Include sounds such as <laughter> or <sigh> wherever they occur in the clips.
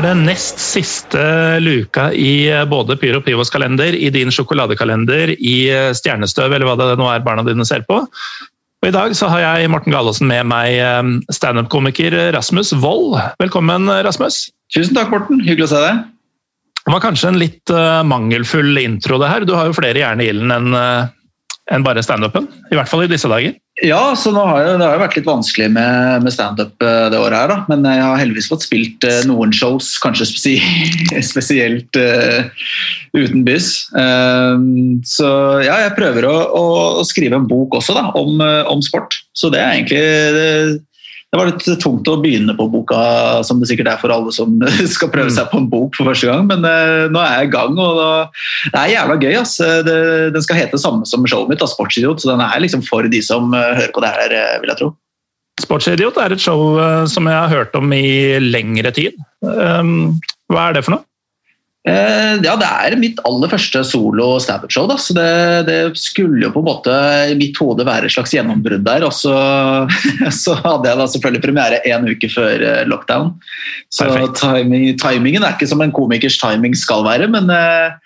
er det nest siste luka i både Pyro Pivos kalender, i din sjokoladekalender, i Stjernestøv eller hva det nå er barna dine ser på. Og I dag så har jeg Morten Galaasen med meg eh, standup-komiker Rasmus Wold. Velkommen, Rasmus. Tusen takk, Morten. Hyggelig å se deg. Det var kanskje en litt mangelfull intro, det her. Du har jo flere jern i ilden enn bare standupen. I hvert fall i disse dager. Ja, så har jeg, det har jo vært litt vanskelig med, med standup det året her, da. Men jeg har heldigvis fått spilt uh, noen shows, kanskje <laughs> spesielt, spesielt uh, utenbys. Um, så ja, jeg prøver å, å, skrive en bok også, da, om, om sport. Så det er egentlig det, det var litt tungt å begynne på boka, som det sikkert er for alle som <laughs> skal prøve seg på en bok for første gang, men uh, nå er jeg i gang, og da, det er jævla gøy. Ass. Det, den skal hete det samme som showet mitt, da, Sportsidiot, så den er liksom for de som uh, hører på det her, vil jeg tro. Sportsidiot er et show som jeg har hørt om i lengre tid. Um, hva er det for noe? Eh, ja, det er mitt aller første solo standup-show. Så det, det, skulle jo på en måte i mitt hode være et slags gjennombrudd der. Og så, <laughs> så, hadde jeg da selvfølgelig premiere én uke før eh, lockdown. Så timing, timingen er ikke som en komikers timing skal være, men, eh,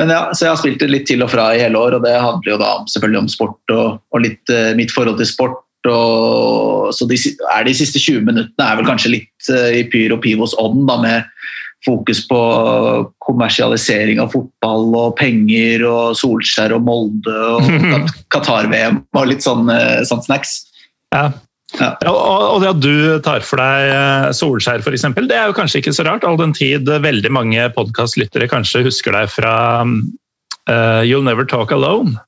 men ja, så jeg har spilt det litt til og fra i hele år, og det handler jo da selvfølgelig om sport og, og litt mitt forhold til sport. Og, så de, er de siste 20 minuttene er vel kanskje litt i Pyro Pivos ånd, da, med fokus på kommersialisering av fotball og penger og Solskjær og Molde og <laughs> Qatar-VM og litt sånn, eh, sånn snacks. Ja. Ja. Og det at du tar for deg solskjær Solskjær f.eks., det er jo kanskje ikke så rart, all den tid veldig mange podkastlyttere kanskje husker deg fra uh, You'll Never Talk Alone.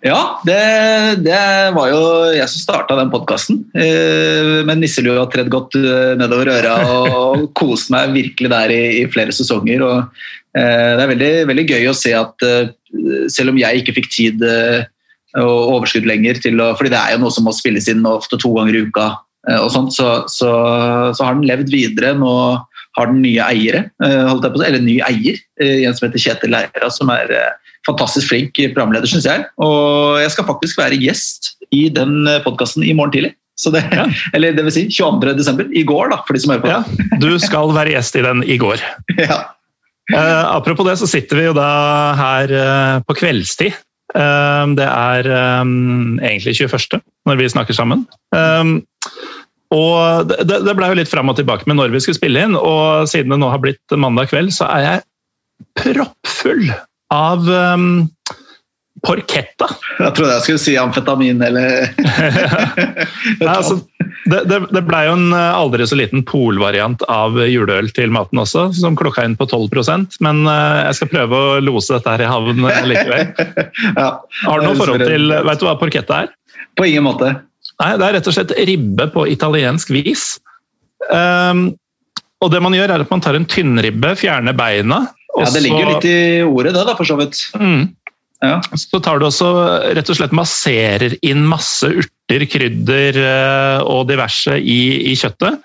Ja, det, det, var jo jeg som starta den podkasten. Eh, men nisselua tredd godt eh, nedover øra og kost meg virkelig der i, i flere sesonger. Og, eh, det er veldig, veldig, gøy å se at selv om jeg ikke fikk tid og overskudd lenger til å fordi det er jo noe som må spilles inn ofte to ganger i uka, og sånt, så, så, så, har den levd videre. Nå har den nye eiere, eller ny eier, en som heter Kjetil Leira, som er fantastisk flink programleder, syns jeg. Og jeg skal faktisk være gjest i den podkasten i morgen tidlig. Det, ja. <laughs> Eller det vil si 22. desember. I går, da, for de som hører på. Ja, du skal være gjest i den i går. <laughs> Ja. Uh, apropos det, så sitter vi jo da her uh, på kveldstid. Uh, det er egentlig 21. når vi snakker sammen. Um, og det, det ble jo litt fram og tilbake med når vi skulle spille inn, og siden det nå har blitt mandag kveld, så er jeg proppfull av um, porchetta. Jeg trodde jeg skulle si amfetamin eller <laughs> <laughs> Nei, altså, det, det, det blei jo en eh, aldri så liten polvariant av juleøl til maten også, som klokka inn på 12% men uh, jeg skal prøve å lose dette her i havn likevel. <laughs> ja, Har du noe forhold til Vet du hva porchetta er? På ingen måte. Nei, Det er rett og slett ribbe på italiensk vis. Um, og det man gjør er at Man tar en tynnribbe, fjerner beina, ja, Det ligger jo litt i ordet, det, da, for så vidt. Mm. Ja. Så tar du også rett og slett masserer inn masse urter, krydder eh, og diverse i, i, kjøttet.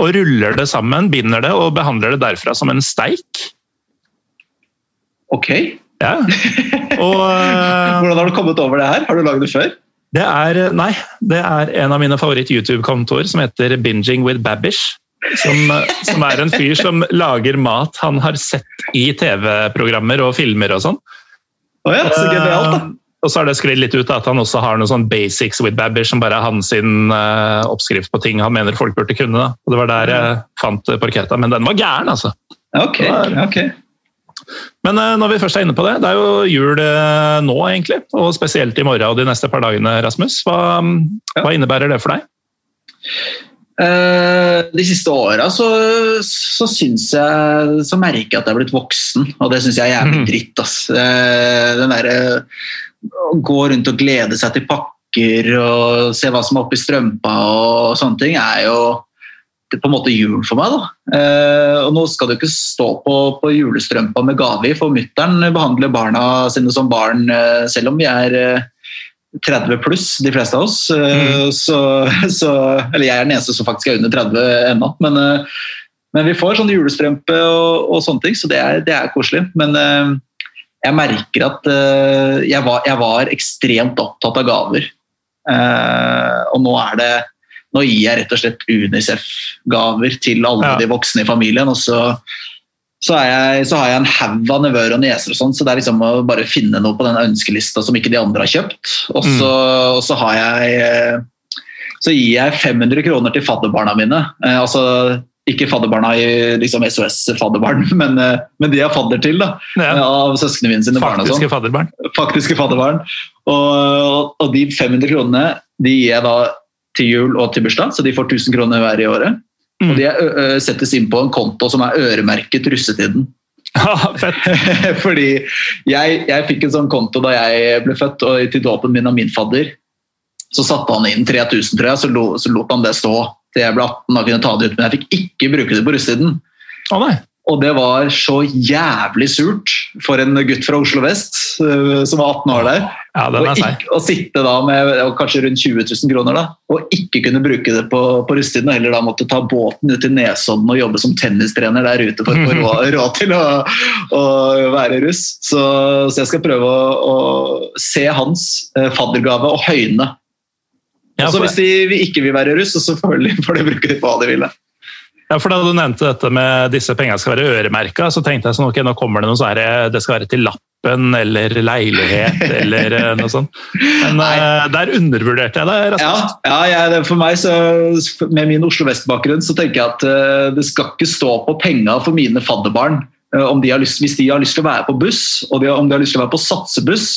Og ruller det sammen, binder det og behandler det derfra som en steik. Ok. Ja. <laughs> Og, eh, Hvordan har du kommet over det her? Har du lagd det før? Det er, nei, det er en av mine favoritt-YouTube-kontoer som heter Binging with Babish. Som, som, er en fyr som lager mat han har sett i TV-programmer og filmer og sånn. Oh ja, så genialt da. Uh, og så har det sklidd litt ut at han også har noen sånn basics with Babish, som bare er hans uh, oppskrift på ting han mener folk burde kunne. Da. Og Det var der jeg fant parketta, men den var gæren, altså. Ok, ok. Men uh, når vi først er inne på det, det er jo jul nå, egentlig. Og spesielt i morgen og de neste par dagene, Rasmus. Hva, hva innebærer det for deg? Eh, de siste åra så, så syns jeg Så merker jeg at jeg er blitt voksen, og det syns jeg er jævlig mhm. dritt. Ass. Eh, den derre å gå rundt og glede seg til pakker og se hva som er oppi strømpa og sånne ting, er jo på en måte jul for meg. da. Eh, og Nå skal du ikke stå på, på julestrømpa med gave i, for mutter'n behandler barna sine som barn selv om vi er 30 pluss, de fleste av oss. Eh, mm. Så, så, eller jeg er den eneste som faktisk er under 30 ennå. Men, eh, men, vi får sånn julestrømpe og, og, sånne ting, så det er, det er koselig. Men eh, jeg merker at jeg var, jeg var, ekstremt opptatt av gaver. Og nå er det nå gir jeg rett og slett Unicef-gaver til alle Ja. de voksne i familien. og så så, jeg, så har jeg en haug av nevøer og nieser, og sånn, så det er liksom å bare finne noe på den ønskelista som ikke de andre har kjøpt. Og så, og så har jeg eh, Så gir jeg 500 kroner til fadderbarna mine. Eh, altså ikke fadderbarna i liksom SOS-fadderbarn, <laughs> men, eh, men de jeg er fadder til. da, Ja, Av søsknene mine sine barn og sånn fadderbarn. faktiske fadderbarn. Og, og de 500 kronene de gir jeg da til jul og til bursdag, så de får 1000 kroner hver i året. Mm. Og de er, settes inn på en konto som er øremerket russetiden. <laughs> Ja. <laughs> Fordi jeg, jeg fikk en sånn konto da jeg ble født, og til dåpen min av min fadder så satte han inn 3000, tror jeg, så, lo, så lot han det stå til jeg ble 18 og kunne ta det ut. Men jeg fikk ikke bruke det på russetiden. Nei. Og det var så jævlig surt for en gutt fra Oslo vest som var 18 år der. Ja, den er Og, ikke, å sitte da med kanskje rundt 20 000 kroner da, og ikke kunne bruke det på, på russetiden, og heller da måtte ta båten ut til Nesodden og jobbe som tennistrener der ute for å få <laughs> råd, til å, å være russ. Så, så jeg skal prøve å, å se hans eh, faddergave og høyne. Også hvis de ikke vil være russ, så selvfølgelig får de bruke det på hva de vil. Ja, for Da du nevnte dette med disse pengene skal være øremerka, så tenkte jeg sånn, ok, nå kommer det noe sånn at det skal være til lappen eller leilighet <laughs> eller eh, noe sånt. Men Nei. eh, der undervurderte jeg det. Ja, ja jeg, for meg, så, med min Oslo Vest-bakgrunn, så tenker jeg at uh, det skal ikke stå på penga for mine fadderbarn. Uh, om de har lyst, hvis de har lyst til å være på buss, og de, om de har lyst til å være på satsebuss,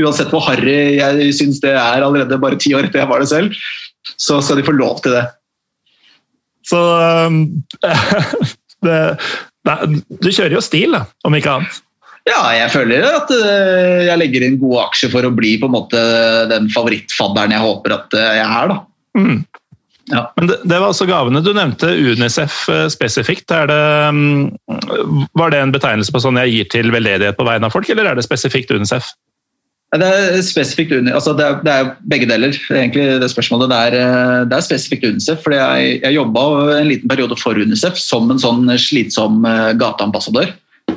uansett hvor harry jeg syns det er allerede bare ti år etter jeg var det selv, så skal de få lov til det. Så um, <laughs> det, det, Du kjører jo stil, om ikke annet. Ja, jeg føler at eh, jeg legger inn gode aksjer for å bli på en måte den favorittfadderen jeg håper at eh, jeg er. da. Mm. Ja. Men det, det var altså gavene. Du nevnte Unicef eh, spesifikt. Det, um, var det en betegnelse på sånn jeg gir til veldedighet på vegne av folk, eller er det spesifikt Unicef? Det er spesifikt altså det er, det er begge deler, egentlig det spørsmålet. Det er, eh, det er spesifikt UNICEF, fordi jeg, jeg jobba en liten periode for UNICEF som en sånn slitsom eh, gateambassadør.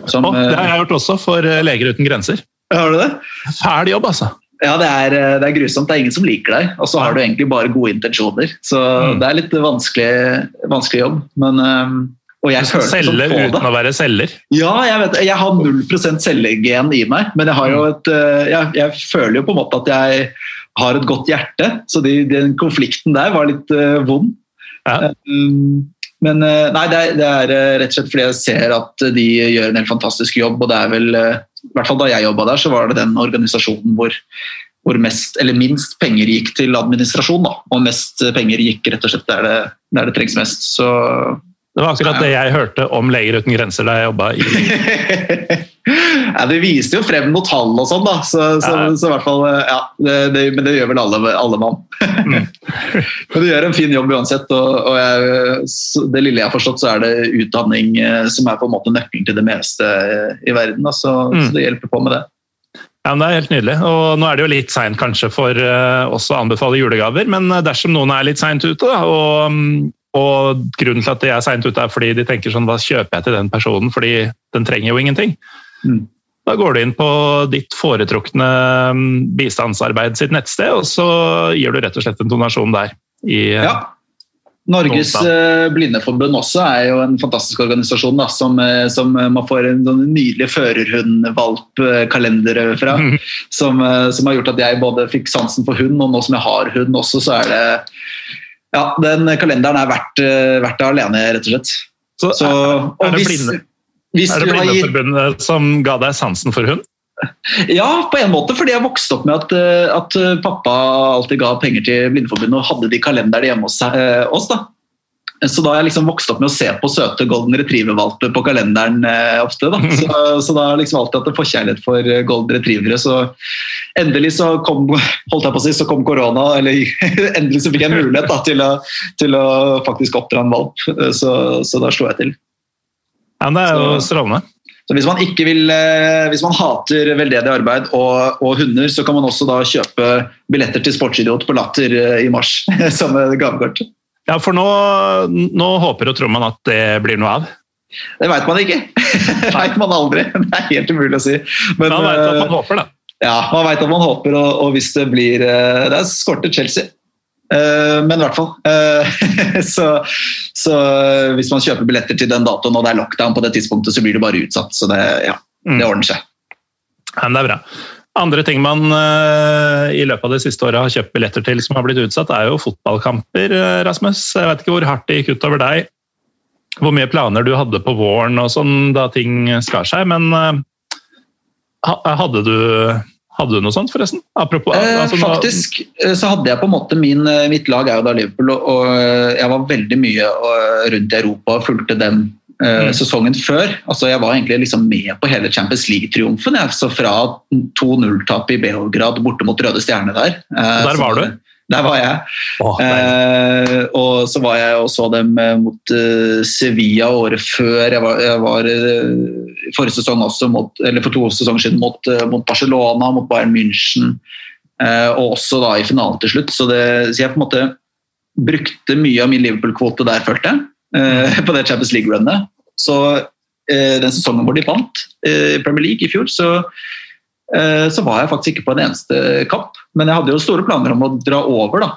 Som, oh, det har eh, jeg gjort også for Leger uten grenser. har du det? Fæl jobb, altså. Ja, det er, det er grusomt. Det er ingen som liker deg, og så har du egentlig bare gode intensjoner. Så Mm. det er litt vanskelig, vanskelig jobb. Men, og jeg følte selge på uten det. å være selger. Ja, jeg vet. Jeg har 0% selgergen i meg, men jeg, har jo et, eh, jeg, jeg føler jo på en måte at jeg har et godt hjerte. Så de, den konflikten der var litt uh, vond. Ja. Um, men eh, nei, det er, det er rett og slett fordi jeg ser at de gjør en helt fantastisk jobb. Og det er vel, i hvert fall da jeg jobba der, så var det den organisasjonen hvor, hvor mest, eller minst penger gikk til administrasjon. Da, og mest penger gikk rett og slett der det, der det trengs mest. Så Det var akkurat det jeg hørte om Leger uten grenser da jeg jobba i <laughs> ja, det viste jo frem noen tall og sånn, da. Så, så, Ja. så i hvert fall, ja, det, det, Men det gjør vel alle, alle mann. Mm. <laughs> men du gjør en fin jobb uansett. Og, og jeg, det lille jeg har forstått, så er det utdanning eh, som er på en måte nøkkelen til det meste eh, i verden. Da, så, Mm. så det hjelper på med det. Ja, men Det er helt nydelig. Og Nå er det jo litt seint kanskje for uh, oss å anbefale julegaver, men eh, dersom noen er litt seint ute, da, og, mm, og grunnen til at de er seint ute er fordi de tenker sånn hva kjøper jeg til den personen, fordi den trenger jo ingenting. Mm. Da går du inn på ditt foretrukne mm, bistandsarbeid sitt nettsted, og så gir du rett og slett en donasjon der. I, eh, Ja. Norges eh, Blindeforbund også er jo en fantastisk organisasjon da, som, eh, som man får en sånn nydelig førerhundvalpkalender fra. <laughs> Mm. som, som har gjort at jeg både fikk sansen for hund, og nå som jeg har hund også, så er det Ja, den kalenderen er verdt, eh, verdt det alene, rett og slett. Så, Så, er, er det hvis, blinde, hvis er det Blindeforbundet gitt som ga deg sansen for hund? <laughs> Ja, på en måte, fordi jeg vokste opp med at, eh, at eh, pappa alltid ga penger til Blindeforbundet og hadde de kalenderne hjemme hos oss. da. Så da har jeg liksom vokst opp med å se på søte golden retriever-valper på kalenderen eh, ofte. da. Så, så da har jeg liksom alltid hatt en forkjærlighet for eh, golden retrievere. Så endelig så kom holdt jeg på å si, så kom korona, eller <laughs> endelig så fikk jeg mulighet da, til, å, til å faktisk oppdra en valp. Så, så da slo jeg til. Ja, men Det er jo strålende. Så hvis man vil, eh, hvis man hater veldedig arbeid og, og hunder, så kan man også da kjøpe billetter til Sportsidiot på Latter i mars <laughs> som gavekort. Ja, for nå, nå håper og tror man at det blir noe av. Det veit man ikke. <laughs> Det veit man aldri. Det er helt umulig å si. Men Man vet at eh, man håper, da. ja, man vet at man håper, og, og hvis det blir eh, Det er skortet Chelsea. men i hvert fall. <laughs> så, så, hvis man kjøper billetter til den datoen og det er lockdown på det tidspunktet, så blir det bare utsatt. Så det, ja, det mm. ordner seg. Ja, det er bra. Andre ting man uh, i løpet av det siste året har kjøpt billetter til som har blitt utsatt, er jo fotballkamper, uh, Rasmus. Jeg vet ikke hvor hardt det gikk utover deg, hvor mye planer du hadde på våren og sånn da ting skar seg, men uh, hadde, du, hadde du noe sånt, forresten? Apropos, altså, Faktisk så hadde jeg på en måte min, Mitt lag er jo da Liverpool, og jeg var veldig mye rundt i Europa og fulgte dem Mm. sesongen før. Altså, jeg var egentlig liksom med på hele Champions League-triumfen. Så fra 2-0-tap i Beograd borte mot Røde Stjerne der. Uh, der var du? Der var jeg. Oh, uh, og så var jeg og så dem mot uh, Sevilla året før. Jeg var, jeg var uh, forrige sesong også mot, eller for to sesonger siden mot, uh, mot Barcelona, mot Bayern München. og også da i finalen til slutt. Så, det, så jeg på en måte brukte mye av min Liverpool-kvote der, følte jeg. Eh, på det Champions League-runnet. Så eh, den sesongen hvor de vant eh, i Premier League i fjor, så, så var jeg faktisk ikke på en eneste kamp. Men jeg hadde jo store planer om å dra over da,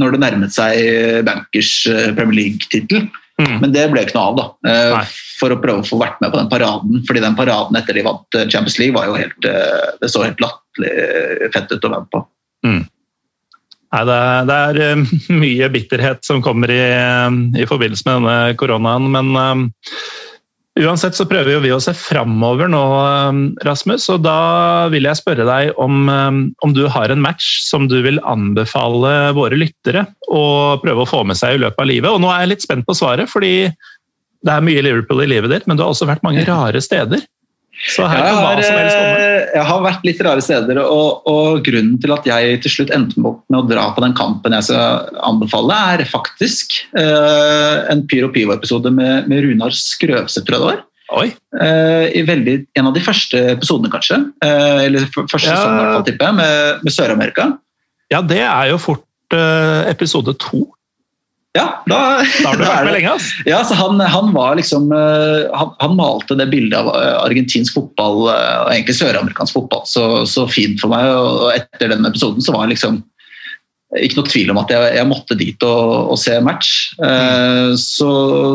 når det nærmet seg Bankers Premier League-tittel. Mm. Men det ble ikke noe av, da. Nei. For å prøve å få vært med på den paraden. fordi den paraden etter de vant Champions League, var jo helt, det så helt latterlig fett ut å være med på. Mm. Nei, det er, det er, eh, <laughs> mye bitterhet som kommer i, i forbindelse med denne koronaen. Men um, uansett så prøver vi å se framover nå, Rasmus. Og da vil jeg spørre deg om, om du har en match som du vil anbefale våre lyttere å prøve å få med seg i løpet av livet. Og nå er jeg litt spent på svaret, fordi det er mye Liverpool i livet ditt, men du har også vært mange rare steder. Så her kan hva som helst komme. Eh, jeg har vært litt rare steder, og, og, grunnen til at jeg til slutt endte med å dra på den kampen jeg skal anbefale, er faktisk uh, en Pyro Pivo-episode med, med, Runar Skrøvseth, tror jeg det var. Uh, I veldig, en av de første episodene, kanskje. Uh, eller første ja. sesong, tipper jeg, med, med Sør-Amerika. Ja, det er jo fort episode to. Ja, da, da har du vært med lenge. Ja, så han, han, var liksom eh, han, han, malte det bildet av eh, argentinsk fotball, eh, og egentlig søramerikansk fotball, så, så, fint for meg. Og etter den episoden så var det liksom ikke noe tvil om at jeg, jeg måtte dit og, og se match. Mm. Så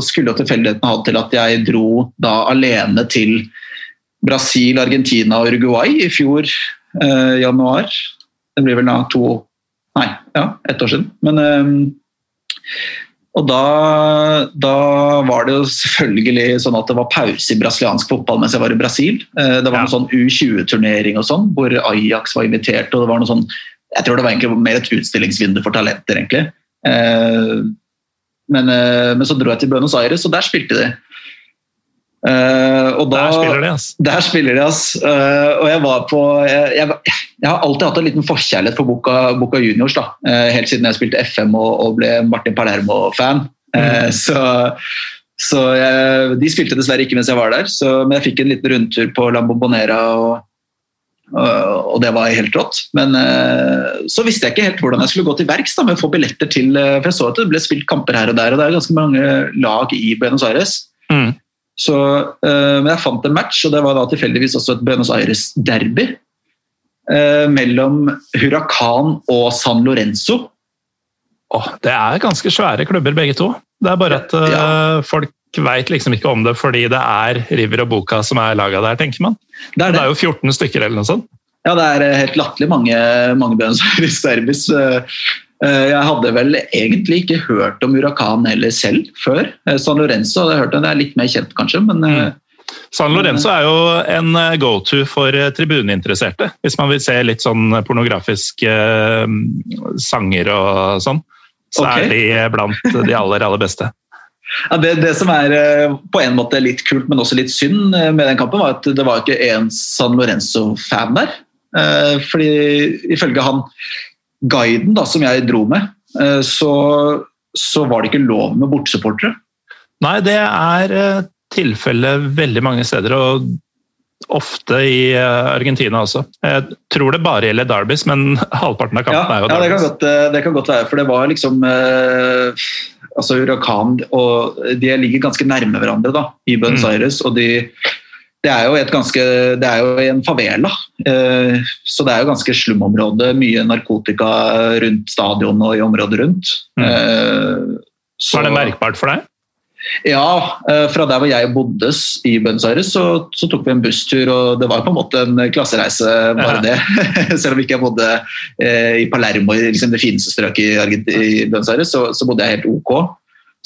skulle jo tilfeldigheten ha til at jeg dro da alene til Brasil, Argentina og Uruguay i fjor eh, januar. Det blir vel da to Nei, ja, ett år siden. Men eh, og da, da, var det jo selvfølgelig sånn at det var pause i brasiliansk fotball mens jeg var i Brasil. Eh, det var ja. noen sånn U20-turnering og sånn, hvor Ajax var invitert. og det var noe sånn, Jeg tror det var egentlig mer et utstillingsvindu for talenter, egentlig. Eh, men, eh, men så dro jeg til Buenos Aires, og der spilte de. og da, der spiller de, ass. Der spiller de, ass. Og jeg var på jeg, jeg, jeg, har alltid hatt en liten forkjærlighet for Boca, Boca Juniors. da, uh, Helt siden jeg spilte FM og, og ble Martin Palermo-fan. Mm. Så, så jeg, De spilte dessverre ikke mens jeg var der, så, men jeg fikk en liten rundtur på La Bombonera. Og, og, det var helt rått. Men så visste jeg ikke helt hvordan jeg skulle gå til verks med å få billetter til For jeg så at det ble spilt kamper her og der, og det er ganske mange lag i Buenos Aires. Mm. Så, men jeg fant en match, og det var da tilfeldigvis også et Buenos Aires-derby. Uh, mellom Huracan og San Lorenzo. Oh, det er ganske svære klubber, begge to. Det er bare at uh, ja. folk veit liksom ikke om det fordi det er River og Boca som er laga der, tenker man. Det er, det. det er, jo 14 stykker eller noe sånt. Ja, det er helt latterlig mange, mange Buenos <laughs> i Serbis. jeg hadde vel egentlig ikke hørt om Huracan heller selv før. Eh, San Lorenzo hadde jeg hørt om, det er litt mer kjent kanskje, men eh, mm. San Lorenzo er jo en go-to for tribuneinteresserte, hvis man vil se litt sånn pornografiske sanger og sånn. Så okay. er de blant de aller, aller beste. <laughs> Ja, det, det, som er på en måte litt kult, men også litt synd med den kampen, var at det var ikke én San Lorenzo-fan der. Fordi ifølge han guiden da, som jeg dro med, eh, så, så var det ikke lov med bortsupportere. Nei, det er eh, tilfellet veldig mange steder, og ofte i eh, Argentina også. Jeg tror det bare gjelder Derbys, men <laughs> halvparten av kampen ja, er jo Derbys. Ja, det kan, godt, det kan, godt, være, for det var liksom eh, altså Huracan og De ligger ganske nærme hverandre da, i Buenos mm. Aires, og de det er jo et ganske Det er jo en favela. Eh, så det er jo ganske slumområde. Mye narkotika rundt stadion og i området rundt. Mm. Eh, så, Var det merkbart for deg? Ja, eh, fra der hvor jeg bodde i Buenos Aires, så, så, tok vi en busstur. og Det var på en måte en klassereise, bare det. <laughs> Selv om ikke jeg bodde eh, i Palermo, liksom det fineste strøket i, i Buenos Aires, så, så, bodde jeg helt ok.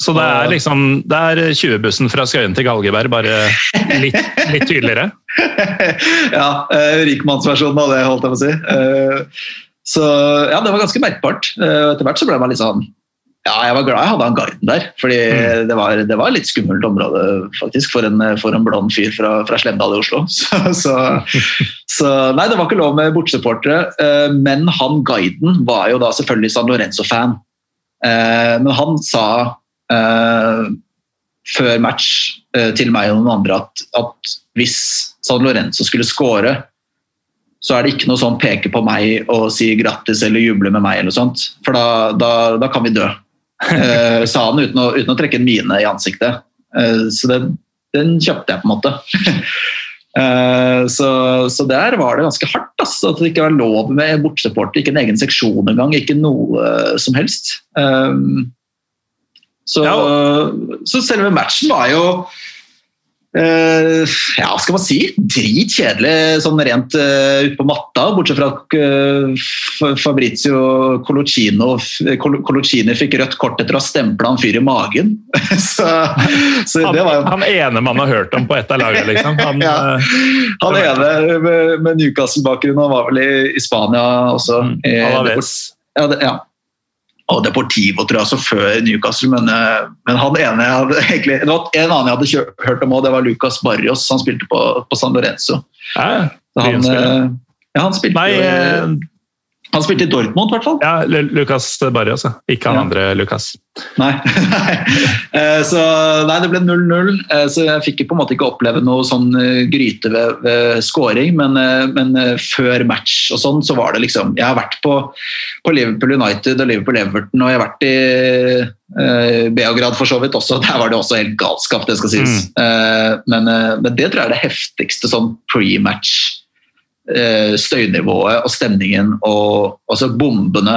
Så det er liksom det er 20-bussen fra Skøyen til Galgeberg, bare litt, litt tydeligere? <laughs> ja, eh, rikmannsversjonen av det, holdt jeg på å si. Eh, så ja, det var ganske merkbart. Eh, etter hvert så ble man litt sånn ja, jeg var glad jeg hadde han guiden der. fordi mm. det, var, det var litt skummelt område faktisk, for en, for en blond fyr fra, fra Slemdal i Oslo. <laughs> Så, så, så, Nei, det var ikke lov med bortesupportere. Eh, men han guiden var jo da selvfølgelig San Lorenzo-fan. Eh, men han sa eh, før match til meg og noen andre at, at hvis San Lorenzo skulle score, så er det ikke noe sånn peke på meg og si grattis eller juble med meg. eller sånt, For da, da, da kan vi dø uh, sa han uten å, uten å, trekke en mine i ansiktet. Uh, så den, den kjøpte jeg, på en måte. uh, <laughs> så, så, der var det ganske hardt. Altså, at det ikke var lov med bortsupporter. ikke en egen seksjon engang. Ikke noe som helst. så, ja. så selve matchen var jo Uh, ja, skal man si? Dritkjedelig sånn rent uh, ute på matta, bortsett fra at uh, Fabrizio Colocino Colocini fikk rødt kort etter å ha stempla en fyr i magen. <laughs> så, så han, jo... han, ene man har hørt om på ett av lagene, liksom? Han, <laughs> ja, han ene med, med Newcastle-bakgrunn, han var vel i, i Spania også. Mm, Alaves. Ja, det, ja og Deportivo, tror jeg, altså før Newcastle. Men, eh, men han ene jeg hadde, <laughs> egentlig, det var en annen jeg hadde kjørt, hørt om òg, det var Lucas Barrios. Han spilte på, på San Lorenzo. Ja, han, eh, ja, han spilte Nei, eh, han spilte i Dortmund, i hvert fall. Ja, Lucas Barrios, ikke han ja. andre Lucas. Nei. <laughs> Eh, så nei, det ble 0-0, eh, så jeg fikk på en måte ikke oppleve noe sånn eh, gryte ved, ved scoring, men, men, før match og sånn, så var det liksom Jeg har vært på, på Liverpool United og Liverpool Everton, og jeg har vært i uh, Beograd for så vidt også. Der var det også helt galskap, det skal sies. Mm. Uh, men, men, det tror jeg er det heftigste sånn pre-match Eh, støynivået og stemningen og altså bombene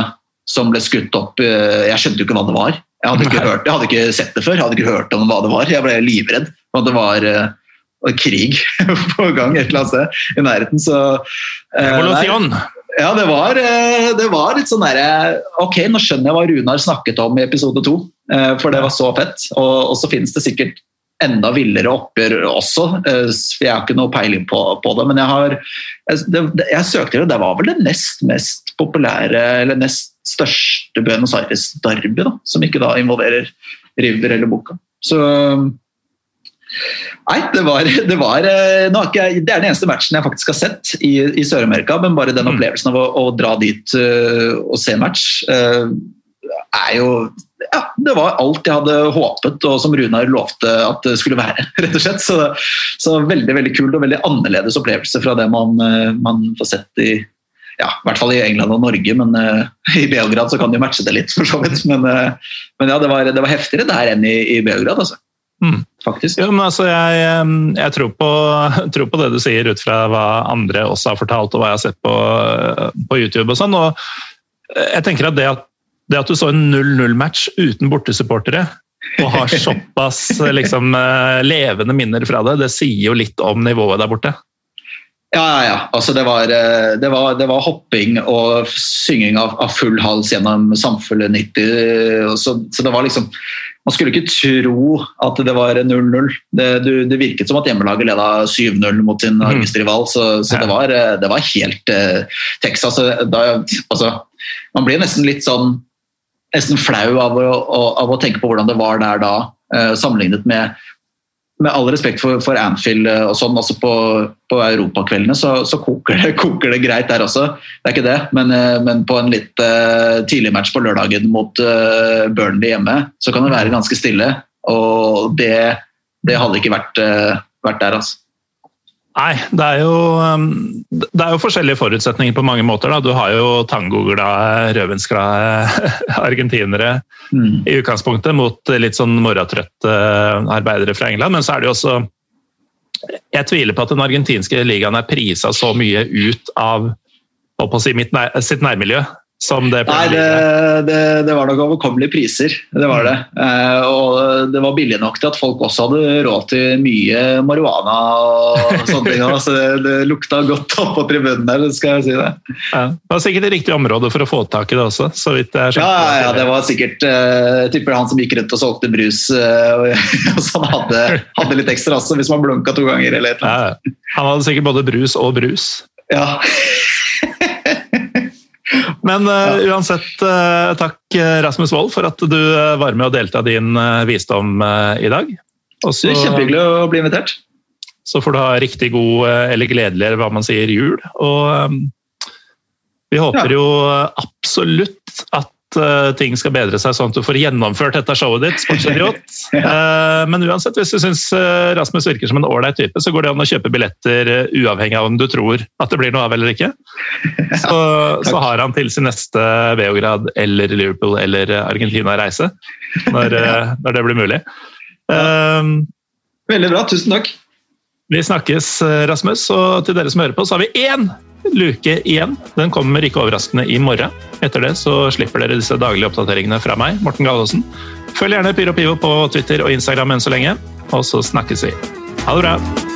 som ble skutt opp. Eh, jeg skjønte jo ikke hva det var. Jeg hadde ikke, hørt, jeg hadde ikke sett det før, jeg hadde ikke hørt om hva det var. Jeg ble livredd. Og det var uh, krig <laughs> på gang et eller annet sted i nærheten. Så, uh, Ja, det var, det var litt sånn derre Ok, nå skjønner jeg hva Runar snakket om i episode to, for det var så fett. Og, og så finnes det sikkert enda villere oppgjør også. Eh, jeg har ikke noe peiling på, på det, men jeg har jeg, jeg søkte det, det var vel det nest mest populære, eller nest største Buenos Aires-derby, som ikke da involverer River eller Boca. Så Nei, det var, det var eh, ikke, Det er den eneste matchen jeg faktisk har sett i, i Sør-Amerika, men bare den mm. opplevelsen av å, å dra dit uh, og se match uh, er jo ja, det var alt jeg hadde håpet, og som Runar lovte at det skulle være. <laughs> rett og slett. Så, så veldig veldig kult og veldig annerledes opplevelse fra det man, eh, man får sett i ja, i hvert fall i England og Norge, men uh, <laughs> i Beograd så kan de matche det litt, for så vidt. Men, uh, men ja, det var, det var, heftigere der enn i, i Beograd, altså. Mm. Faktisk. Jo, men altså, jeg, jeg tror, på, <laughs> tror, på, det du sier ut fra hva andre også har fortalt, og hva jeg har sett på, på YouTube og sånn. og jeg tenker at det at det at du så en 0-0-match uten bortesupportere og har <laughs> såpass liksom, eh, levende minner fra det, det sier jo litt om nivået der borte. Ja, ja, ja. Altså, det, var, eh, det, var, det, var, hopping og synging av, av full hals gjennom Samfunnet 90. Så, så, det var liksom Man skulle ikke tro at det var 0-0. Det, det, virket som at hjemmelaget leda 7-0 mot sin mhm. rival, så, så det, var, eh, det, var, helt eh, Texas. Da, altså, man blir nesten litt sånn nesten flau av å, av å, tenke på hvordan det var der da, eh, sammenlignet med med all respekt for, for Anfield eh, og sånn, altså på, på europakveldene så, så koker, det, <laughs> koker, det, greit der også. Det er ikke det, men, eh, men på en litt uh, tidlig match på lørdagen mot uh, Burnley hjemme, så kan det være ganske stille. Og det, det hadde ikke vært, uh, vært der, altså. Nei, det er, jo, um, det er jo forskjellige forutsetninger på mange måter. Da. Du har jo tangoglade, rødvinsglade <laughs> argentinere mm. i utgangspunktet mot litt sånn morgentrøtte arbeidere fra England. Men så er det jo også jeg tviler på at den argentinske ligaen er prisa så mye ut av si, nær, sitt nærmiljø som det Nei, det, det, det, var nok overkommelige priser. Det var det. Eh, og det var billig nok til at folk også hadde råd til mye marihuana og <laughs> sånne ting. Så det, det lukta godt opp på tribunen der, skal jeg si det. Ja, det var sikkert det riktige området for å få tak i det også, så vidt jeg skjønte. Ja, ja, det var sikkert Jeg tipper han som gikk rundt og solgte brus, eh, <laughs> og som hadde, hadde litt ekstra også, hvis man blunka to ganger eller et eller annet. Ja, han hadde sikkert både brus og brus. Ja. Men uh, uansett, uh, takk Rasmus Wold for at du uh, var med og delte av din visdom i dag. Også, det er kjempehyggelig å bli invitert. Så får du ha riktig god, eller gledelig, eller hva man sier, jul. Og um, vi håper ja. jo absolutt at uh, ting skal bedre seg, sånn at du får gjennomført dette showet ditt. sportsidiot. <laughs> ja. uh, men uansett, hvis du syns uh, Rasmus virker som en ålreit type, så går det an å kjøpe billetter uavhengig av om du tror at det blir noe av eller ikke. <laughs> Så, så har han til sin neste Beograd eller Liverpool eller Argentina-reise, når, <laughs> når, det blir mulig. Veldig bra, tusen takk. Vi snakkes, Rasmus. Og til dere som hører på, så har vi én luke igjen. Den kommer ikke overraskende i morgen. Etter det så slipper dere disse daglige oppdateringene fra meg, Morten Gallaasen. Følg gjerne Pyro Pivo på Twitter og Instagram enn så lenge, og så snakkes vi. Ha det bra!